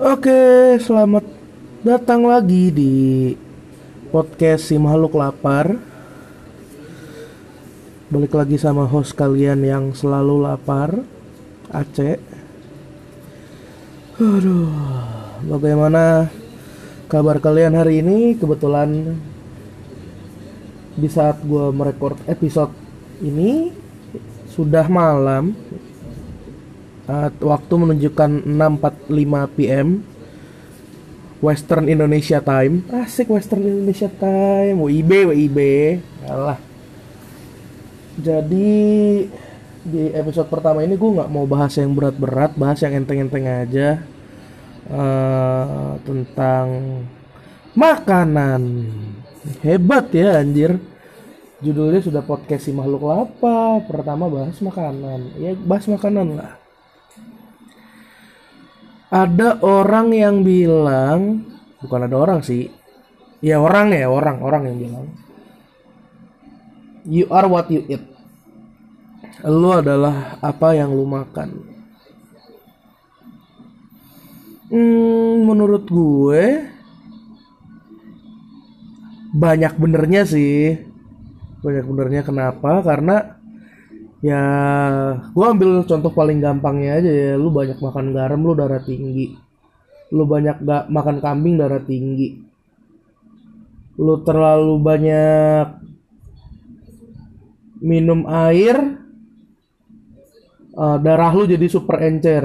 Oke, selamat datang lagi di podcast si makhluk lapar. Balik lagi sama host kalian yang selalu lapar, Aceh. Aduh, bagaimana kabar kalian hari ini? Kebetulan di saat gue merekord episode ini sudah malam uh, waktu menunjukkan 6.45 PM Western Indonesia Time. Asik Western Indonesia Time. WIB WIB Alah. jadi di episode pertama ini gue nggak mau bahas yang berat-berat bahas yang enteng-enteng aja. Uh, tentang makanan. Hebat ya anjir. Judulnya sudah podcast si makhluk lapar. Pertama bahas makanan. Ya bahas makanan lah ada orang yang bilang bukan ada orang sih. Ya orang ya orang orang yang bilang. You are what you eat. Lu adalah apa yang lu makan. Hmm, menurut gue banyak benernya sih. Banyak benernya kenapa? Karena ya gue ambil contoh paling gampangnya aja ya. Lu banyak makan garam lu darah tinggi. Lu banyak gak makan kambing darah tinggi. Lu terlalu banyak minum air uh, darah lu jadi super encer.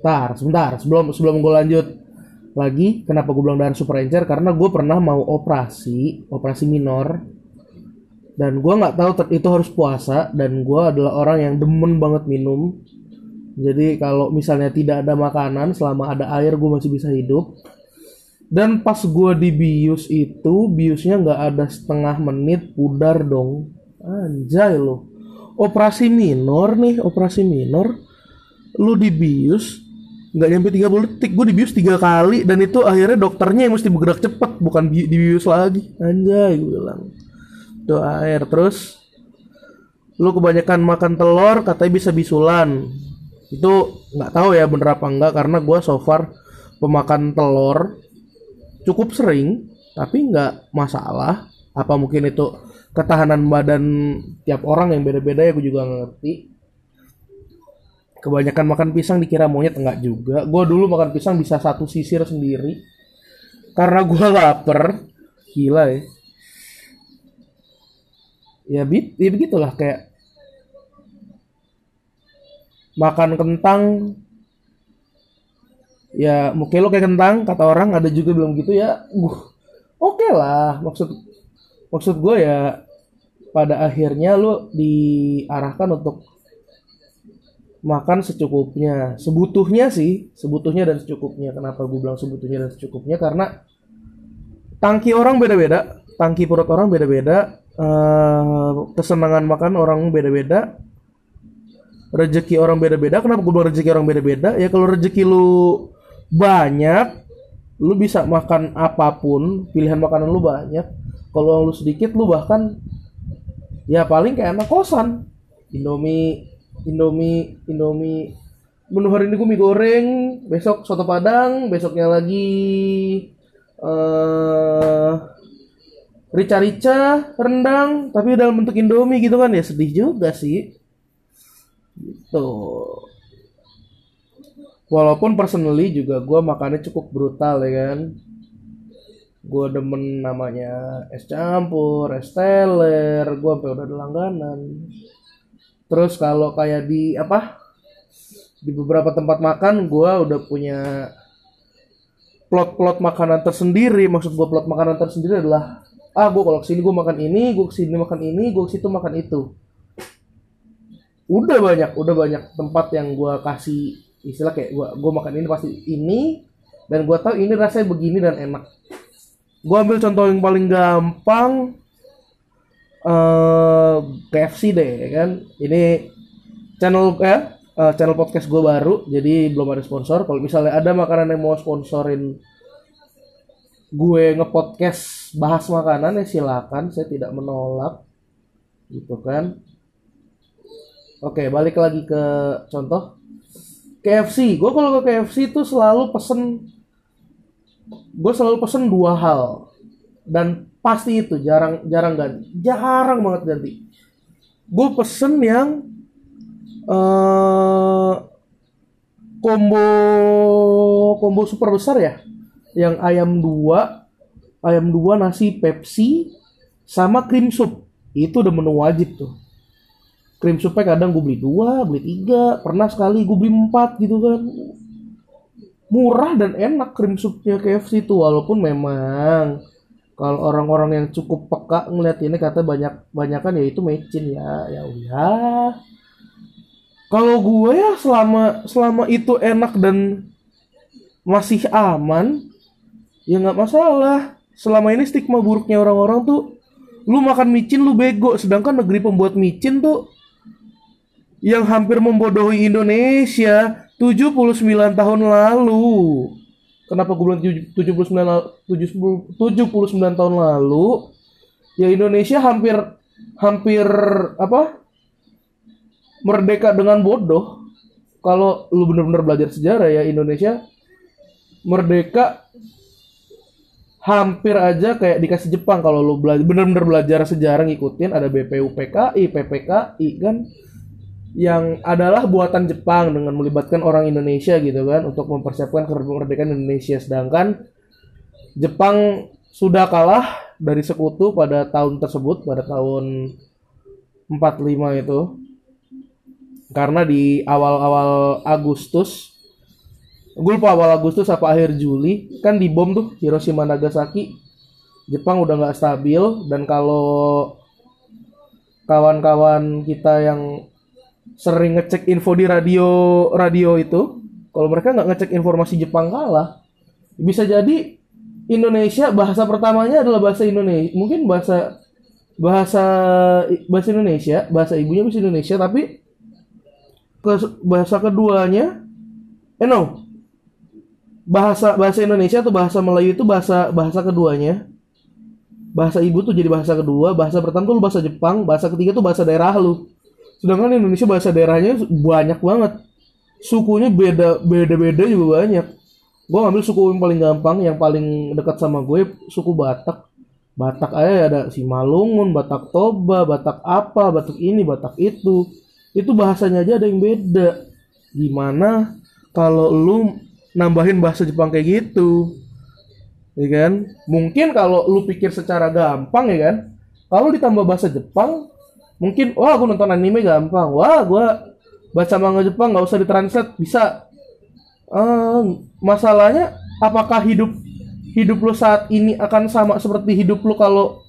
Tar, sebentar sebelum sebelum gue lanjut lagi kenapa gue bilang darah super encer? Karena gue pernah mau operasi operasi minor dan gue nggak tahu itu harus puasa dan gue adalah orang yang demen banget minum. Jadi kalau misalnya tidak ada makanan selama ada air gue masih bisa hidup. Dan pas gue di bius itu biusnya nggak ada setengah menit pudar dong. Anjay lo operasi minor nih operasi minor. Lu di bius nggak nyampe 30 detik. Gue dibius tiga kali dan itu akhirnya dokternya yang mesti bergerak cepet bukan di dibius lagi. Anjay gue bilang itu air. Terus lu kebanyakan makan telur katanya bisa bisulan. Itu nggak tahu ya bener apa enggak karena gue so far pemakan telur cukup sering tapi nggak masalah. Apa mungkin itu ketahanan badan tiap orang yang beda-beda ya gue juga ngerti. Kebanyakan makan pisang dikira monyet enggak juga. Gue dulu makan pisang bisa satu sisir sendiri. Karena gue lapar gila ya ya, bit, ya begitulah kayak makan kentang. Ya mungkin lo kayak kentang kata orang ada juga belum gitu ya uh, oke okay lah. Maksud maksud gue ya pada akhirnya lo diarahkan untuk makan secukupnya. Sebutuhnya sih sebutuhnya dan secukupnya. Kenapa gue bilang sebutuhnya dan secukupnya? Karena tangki orang beda-beda tangki perut orang beda-beda uh, kesenangan makan orang beda-beda rezeki orang beda-beda. Kenapa gue bilang rezeki orang beda-beda? Ya kalau rezeki lu banyak lu bisa makan apa pun pilihan makanan lu banyak. Kalau lu sedikit lu bahkan ya paling kayak anak kosan. Indomie Indomie Indomie. Menu hari ini gue mie goreng besok soto padang besoknya lagi uh, rica-rica rendang tapi dalam bentuk Indomie gitu kan. Ya sedih juga sih. Gitu. Walaupun personally juga gue makannya cukup brutal ya kan. Gue demen namanya es campur es teler gue sampai udah ada langganan. Terus kalau kayak di apa di beberapa tempat makan gue udah punya plot-plot makanan tersendiri. Maksud gue plot makanan tersendiri adalah ah gue kalau ke sini gue makan ini gue ke sini makan ini gue ke situ makan itu. Udah banyak udah banyak tempat yang gue kasih istilah kayak gue gue makan ini pasti ini dan gue tahu ini rasanya begini dan enak. Gue ambil contoh yang paling gampang uh, eh, KFC deh ya kan? Ini channel ya uh, channel podcast gue baru jadi belum ada sponsor. Kalau misalnya ada makanan yang mau sponsorin gue ngepodcast bahas makanan ya silakan. Saya tidak menolak. Gitu kan. Oke balik lagi ke contoh. KFC gue kalau ke KFC tuh selalu pesen gue selalu pesen dua hal. Dan pasti itu jarang jarang ganti. Jarang banget ganti. Gue pesen yang eh combo combo super besar ya. Yang ayam dua ayam dua nasi Pepsi sama cream soup itu udah menu wajib tuh. Cream soupnya kadang gue beli dua beli tiga. Pernah sekali gue beli empat gitu kan. Murah dan enak cream soupnya KFC itu walaupun memang kalau orang-orang yang cukup peka ngeliat ini kata banyak banyakan ya itu mecin ya. Ya udah. Kalau gue ya selama selama itu enak dan masih aman ya nggak masalah selama ini stigma buruknya orang-orang tuh lu makan micin lu bego. Sedangkan negeri pembuat micin tuh yang hampir membodohi Indonesia 79 tahun lalu. Kenapa gue bilang 79 la- 70 79 tahun lalu? Ya Indonesia hampir hampir apa? Merdeka dengan bodoh. Kalau lu bener-bener belajar sejarah ya Indonesia merdeka hampir aja kayak dikasih Jepang kalau lu belajar bener-bener belajar sejarah ngikutin ada BPUPKI, PPKI kan yang adalah buatan Jepang dengan melibatkan orang Indonesia gitu kan untuk mempersiapkan kemerdekaan Indonesia. Sedangkan Jepang sudah kalah dari sekutu pada tahun tersebut pada tahun 45 itu karena di awal-awal Agustus gue lupa awal Agustus apa akhir Juli. Kan dibom tuh Hiroshima Nagasaki. Jepang udah nggak stabil dan kalau kawan-kawan kita yang sering ngecek info di radio radio itu kalau mereka nggak ngecek informasi Jepang kalah. Bisa jadi Indonesia bahasa pertamanya adalah bahasa Indonesia. Mungkin bahasa bahasa bahasa Indonesia bahasa ibunya bahasa Indonesia tapi bahasa keduanya eh no bahasa bahasa Indonesia atau bahasa Melayu itu bahasa bahasa keduanya? Bahasa ibu tuh jadi bahasa kedua bahasa pertama tuh bahasa Jepang bahasa ketiga tuh bahasa daerah lu. Sedangkan Indonesia bahasa daerahnya banyak banget. Sukunya beda beda beda juga banyak. Gue ngambil suku yang paling gampang yang paling dekat sama gue suku Batak. Batak aja ada Simalungun Batak Toba Batak apa Batak ini Batak itu. Itu bahasanya aja ada yang beda. Gimana kalau lu nambahin bahasa Jepang kayak gitu. Ya kan? Mungkin kalau lu pikir secara gampang ya kan? Kalau ditambah bahasa Jepang mungkin wah gue nonton anime gampang. Wah gue baca manga Jepang nggak usah ditranslate. Bisa. Masalahnya apakah hidup hidup lu saat ini akan sama seperti hidup lu kalau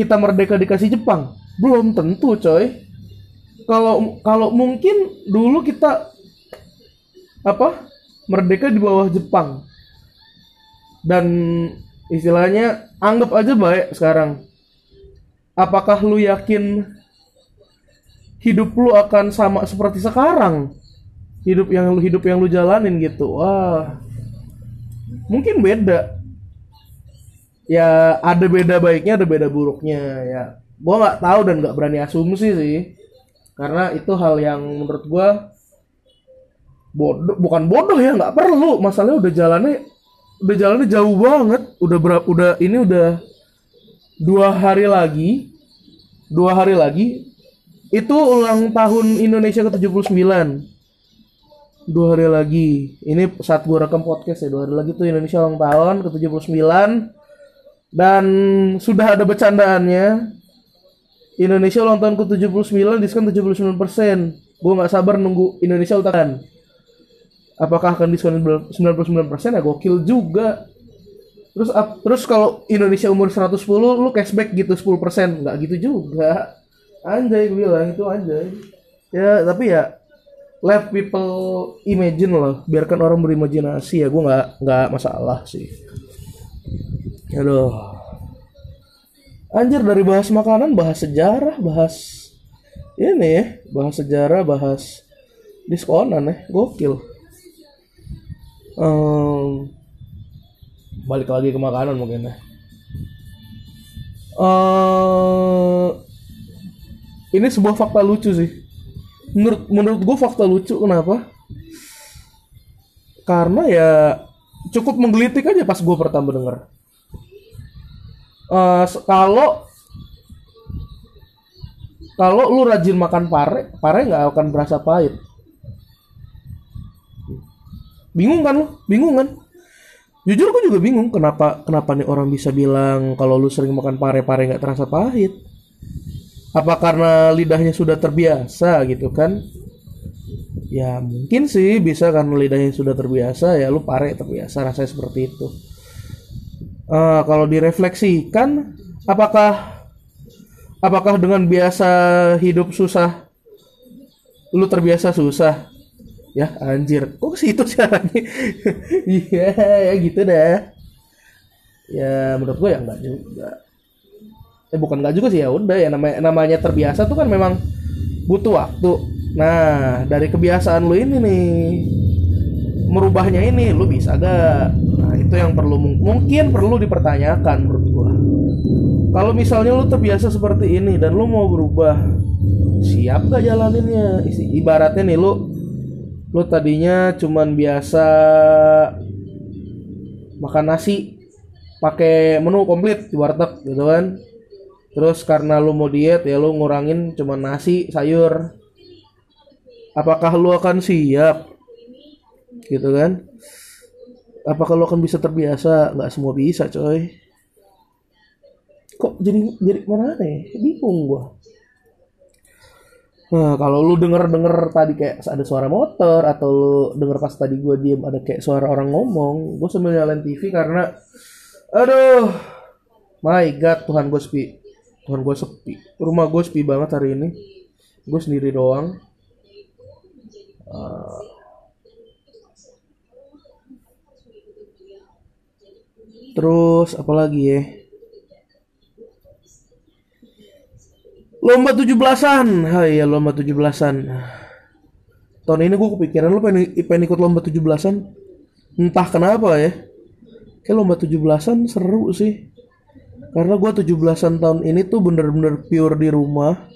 kita merdeka dikasih Jepang? Belum tentu coy. Kalau kalau mungkin dulu kita apa merdeka di bawah Jepang. Dan istilahnya anggap aja baik sekarang. Apakah lu yakin hidup lu akan sama seperti sekarang? Hidup yang lu hidup yang lu jalanin gitu. Wah. Mungkin beda. Ya ada beda baiknya ada beda buruknya. Ya gua nggak tahu dan nggak berani asumsi sih. Karena itu hal yang menurut gua bodoh bukan bodoh ya nggak perlu. Masalahnya udah jalannya udah jalannya jauh banget. Udah berapa udah ini udah dua hari lagi dua hari lagi. Itu ulang tahun Indonesia ke 79 dua hari lagi. Ini saat gue rekam podcast ya dua hari lagi tuh Indonesia ulang tahun ke 79 dan sudah ada bercandaannya. Indonesia ulang tahun ke 79 diskon 79 persen. Gue nggak sabar nunggu Indonesia ulang tahun apakah akan diskon 99 persen? Ya gokil juga. Terus ap- terus kalau Indonesia umur 110 lu cashback gitu 10 persen. Nggak gitu juga. Anjay gue bilang itu anjay. Ya tapi ya let people imagine loh. Biarkan orang berimajinasi. Ya gue nggak nggak masalah sih. Aduh. Anjir dari bahas makanan bahas sejarah bahas ini ya bahas sejarah bahas diskonan ya. Gokil Em, balik lagi ke makanan mungkin ya. Eh, ini sebuah fakta lucu sih. Menurut menurut gue fakta lucu kenapa? Karena ya cukup menggelitik aja pas gue pertama denger. Eh, se- kalau kalau lu rajin makan pare pare nggak akan berasa pahit bingung kan lu? Bingung kan? Jujur gue juga bingung kenapa kenapa nih orang bisa bilang kalau lu sering makan pare-pare nggak terasa pahit? Apa karena lidahnya sudah terbiasa gitu kan? Ya mungkin sih bisa karena lidahnya sudah terbiasa ya lu pare terbiasa rasanya seperti itu. Eh, kalau direfleksikan apakah apakah dengan biasa hidup susah? Lu terbiasa susah ya anjir. Kok ke situ sih arahnya? Iya ya gitu dah. Ya menurut gue ya enggak juga. Eh bukan enggak juga sih ya udah. Ya namanya namanya terbiasa tuh kan memang butuh waktu. Nah dari kebiasaan lu ini nih merubahnya ini lu bisa gak nah itu yang perlu mungkin perlu dipertanyakan menurut gua. Kalau misalnya lu terbiasa seperti ini dan lu mau berubah siap gak jalaninnya? Ibaratnya nih lu lu tadinya cuman biasa makan nasi pakai menu komplit di warteg gitu kan. Terus karena lu mau diet ya lu ngurangin cuman nasi sayur. Apakah lu akan siap? Gitu kan. Apakah lu akan bisa terbiasa? Nggak semua bisa coy. Kok jadi jadi mana ya bingung gua Nah, kalau lu denger-denger tadi kayak ada suara motor atau lu denger pas tadi gua diem ada kayak suara orang ngomong, gue sambil nyalain TV karena aduh my god Tuhan gue sepi. Tuhan gue sepi. Rumah gue sepi banget hari ini. Gue sendiri doang. Eh, terus apalagi ya lomba 17-an hai ya lomba 17-an tahun ini gue kepikiran lu pengen, pengen ikut lomba 17-an entah kenapa ya. Kayak lomba 17-an seru sih. Karena gue 17-an tahun ini tuh bener-bener pure di rumah.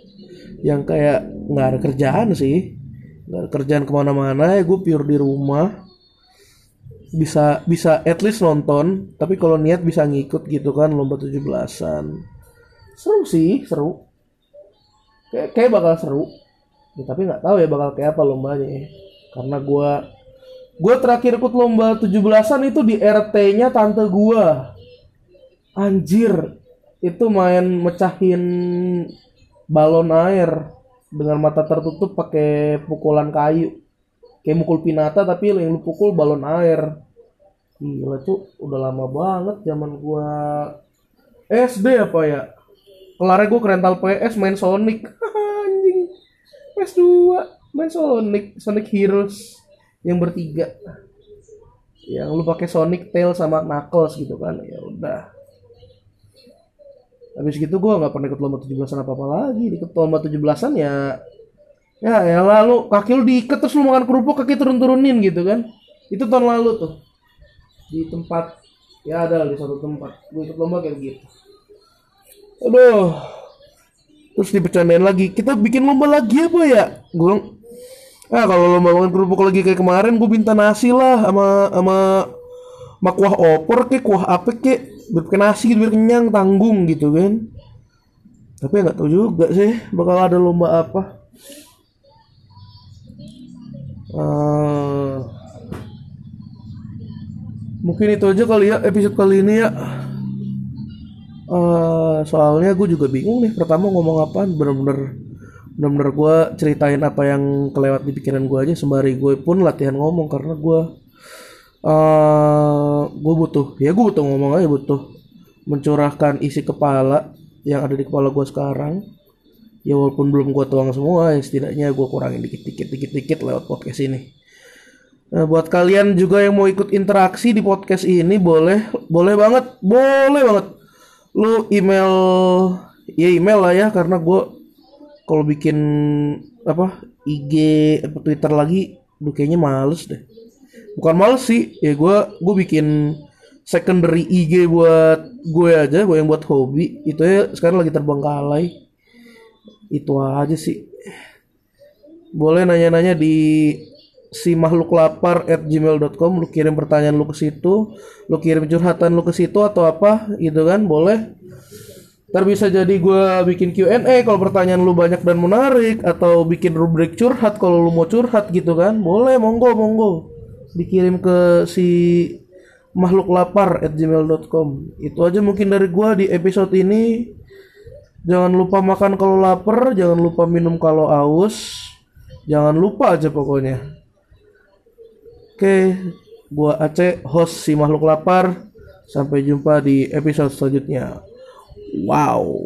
Yang kayak nggak ada kerjaan sih. Nggak ada kerjaan ke mana-mana ya gue pure di rumah. Bisa bisa at least nonton. Tapi kalau niat bisa ngikut gitu kan lomba 17-an seru sih seru kayak kayak bakal seru. Ya, tapi nggak tahu ya bakal kayak apa lombanya ya. karena gue gue terakhir ikut lomba 17-an itu di RT-nya tante gue anjir itu main mecahin balon air dengan mata tertutup pakai pukulan kayu. Kayak mukul pinata tapi yang lu pukul balon air. Gila tuh udah lama banget zaman gua SD apa ya kelarnya gua ke rental PS main Sonic. Anjing. PS2 main Sonic. Sonic Heroes yang bertiga. Yang lu pakai Sonic Tail sama Knuckles gitu kan ya udah. Habis gitu gua nggak pernah ikut lomba 17-an apa apa lagi. Ikut lomba 17-an ya ya ya lalu kaki lu diikat terus lu makan kerupuk kaki turun turunin gitu kan. Itu tahun lalu tuh. Di tempat ya ada di satu tempat. Gue ikut lomba kayak gitu aduh. Terus dipercandain lagi. Kita bikin lomba lagi apa ya? Gue bilang ah kalau lomba makan kerupuk lagi kayak kemarin gue minta nasi lah sama sama kuah opor kek kuah apa kek biar pakai nasi gitu biar kenyang tanggung gitu kan. Tapi nggak tahu juga sih bakal ada lomba apa. Eh, mungkin itu aja kali ya episode kali ini ya Eh, soalnya gue juga bingung nih pertama ngomong apaan bener-bener bener-bener gue ceritain apa yang kelewat di pikiran gue aja sembari gue pun latihan ngomong karena gue eh gue butuh ya gue butuh ngomong aja butuh mencurahkan isi kepala yang ada di kepala gue sekarang. Ya walaupun belum gue tuang semua ya setidaknya gue kurangin dikit-dikit dikit-dikit lewat podcast ini. Nah, buat kalian juga yang mau ikut interaksi di podcast ini boleh boleh banget boleh banget lu email ya email lah ya karena gue kalau bikin apa IG apa Twitter lagi duh kayaknya males deh. Bukan males sih ya gue gue bikin secondary IG buat gue aja gue yang buat hobi. Itu ya sekarang lagi terbengkalai itu aja sih. Boleh nanya-nanya di si makhluk lapar at gmail.com lu kirim pertanyaan lu ke situ lu kirim curhatan lu ke situ atau apa gitu kan boleh. Ntar bisa jadi gue bikin Q&A kalau pertanyaan lu banyak dan menarik atau bikin rubrik curhat kalau lu mau curhat gitu kan. Boleh monggo monggo. Dikirim ke si makhluk lapar at gmail.com itu aja mungkin dari gue di episode ini. Jangan lupa makan kalau lapar jangan lupa minum kalau aus jangan lupa aja pokoknya Oke, gua Aceh, host si makhluk lapar. Sampai jumpa di episode selanjutnya. Wow.